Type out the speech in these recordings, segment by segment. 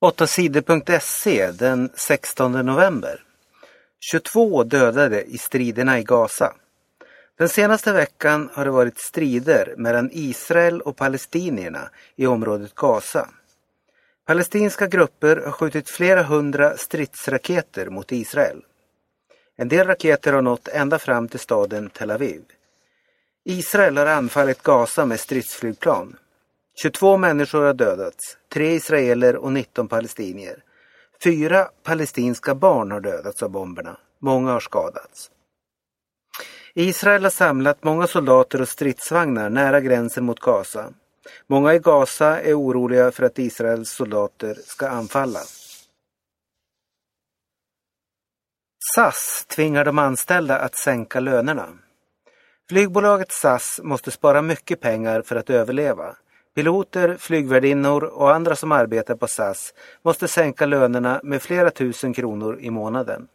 8sidor.se den 16 november. 22 dödade i striderna i Gaza. Den senaste veckan har det varit strider mellan Israel och palestinierna i området Gaza. Palestinska grupper har skjutit flera hundra stridsraketer mot Israel. En del raketer har nått ända fram till staden Tel Aviv. Israel har anfallit Gaza med stridsflygplan. 22 människor har dödats, tre israeler och 19 palestinier. Fyra palestinska barn har dödats av bomberna. Många har skadats. Israel har samlat många soldater och stridsvagnar nära gränsen mot Gaza. Många i Gaza är oroliga för att Israels soldater ska anfalla. SAS tvingar de anställda att sänka lönerna. Flygbolaget SAS måste spara mycket pengar för att överleva. Piloter, flygvärdinnor och andra som arbetar på SAS måste sänka lönerna med flera tusen kronor i månaden.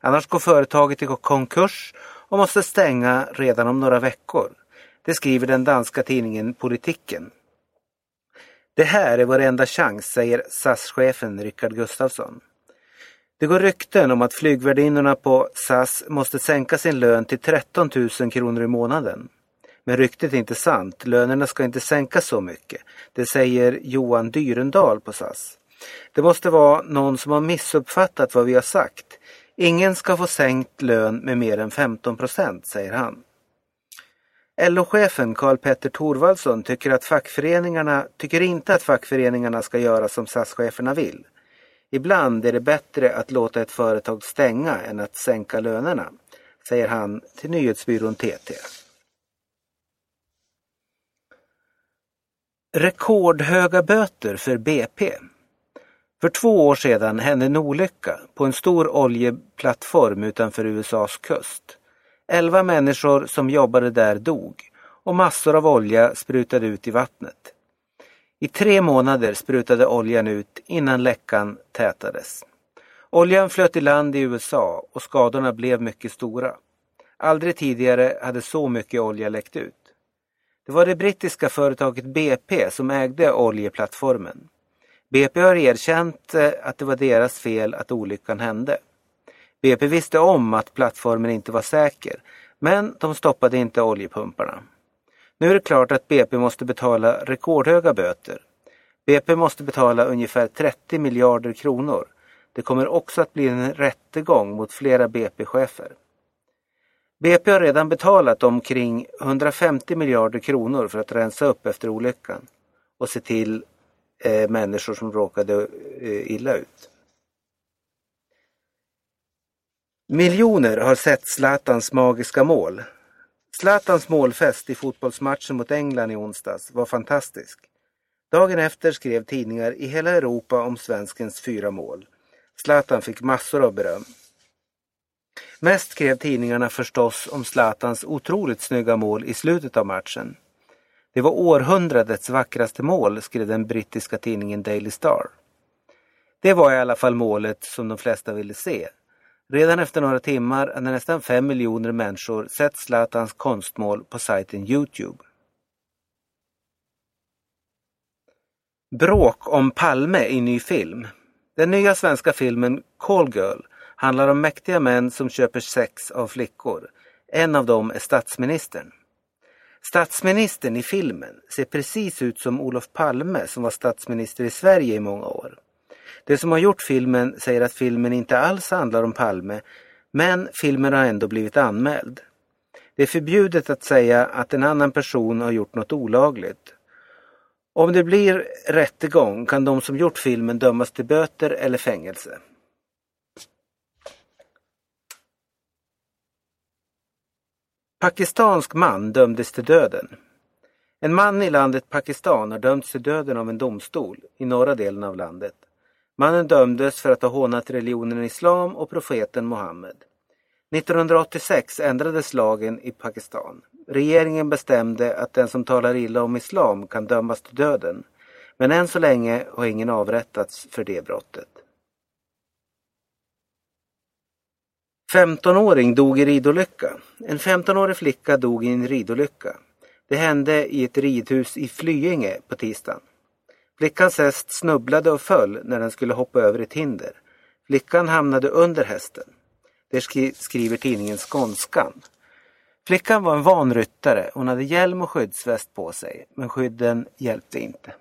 Annars går företaget i konkurs och måste stänga redan om några veckor. Det skriver den danska tidningen Politiken. Det här är vår enda chans, säger SAS-chefen Rickard Gustafsson. Det går rykten om att flygvärdinnorna på SAS måste sänka sin lön till 13 000 kronor i månaden. Men ryktet är inte sant. Lönerna ska inte sänkas så mycket. Det säger Johan Dyrendal på SAS. Det måste vara någon som har missuppfattat vad vi har sagt. Ingen ska få sänkt lön med mer än 15 procent, säger han. LO-chefen Karl Petter Thorvaldsson tycker, att fackföreningarna, tycker inte att fackföreningarna ska göra som SAS-cheferna vill. Ibland är det bättre att låta ett företag stänga än att sänka lönerna, säger han till nyhetsbyrån TT. Rekordhöga böter för BP. För två år sedan hände en olycka på en stor oljeplattform utanför USAs kust. Elva människor som jobbade där dog och massor av olja sprutade ut i vattnet. I tre månader sprutade oljan ut innan läckan tätades. Oljan flöt i land i USA och skadorna blev mycket stora. Aldrig tidigare hade så mycket olja läckt ut. Det var det brittiska företaget BP som ägde oljeplattformen. BP har erkänt eh, att det var deras fel att olyckan hände. BP visste om att plattformen inte var säker, men de stoppade inte oljepumparna. Nu är det klart att BP måste betala rekordhöga böter. BP måste betala ungefär 30 miljarder kronor. Det kommer också att bli en rättegång mot flera BP-chefer. BP har redan betalat omkring 150 miljarder kronor för att rensa upp efter olyckan och se till eh, människor som råkade eh, illa ut. Miljoner har sett Zlatans magiska mål. Zlatans målfest i fotbollsmatchen mot England i onsdags var fantastisk. Dagen efter skrev tidningar i hela Europa om svenskens fyra mål. Zlatan fick massor av beröm. Mest skrev tidningarna förstås om Zlatans otroligt snygga mål i slutet av matchen. Det var århundradets vackraste mål, skrev den brittiska tidningen Daily Star. Det var i alla fall målet som de flesta ville se. Redan efter några timmar hade nästan fem miljoner människor sett Zlatans konstmål på sajten Youtube. Bråk om Palme i ny film. Den nya svenska filmen Call Girl handlar om mäktiga män som köper sex av flickor. En av dem är statsministern. Statsministern i filmen ser precis ut som Olof Palme som var statsminister i Sverige i många år. De som har gjort filmen säger att filmen inte alls handlar om Palme, men filmen har ändå blivit anmäld. Det är förbjudet att säga att en annan person har gjort något olagligt. Om det blir rättegång kan de som gjort filmen dömas till böter eller fängelse. Pakistansk man dömdes till döden. En man i landet Pakistan har dömts till döden av en domstol i norra delen av landet. Mannen dömdes för att ha hånat religionen islam och profeten Muhammed. 1986 ändrades lagen i Pakistan. Regeringen bestämde att den som talar illa om islam kan dömas till döden. Men än så länge har ingen avrättats för det brottet. 15-åring dog i ridolycka. En 15-årig flicka dog i en ridolycka. Det hände i ett ridhus i Flyinge på tisdagen. Flickans häst snubblade och föll när den skulle hoppa över ett hinder. Flickan hamnade under hästen. Det skriver tidningen Skånskan. Flickan var en van ryttare. Hon hade hjälm och skyddsväst på sig, men skydden hjälpte inte.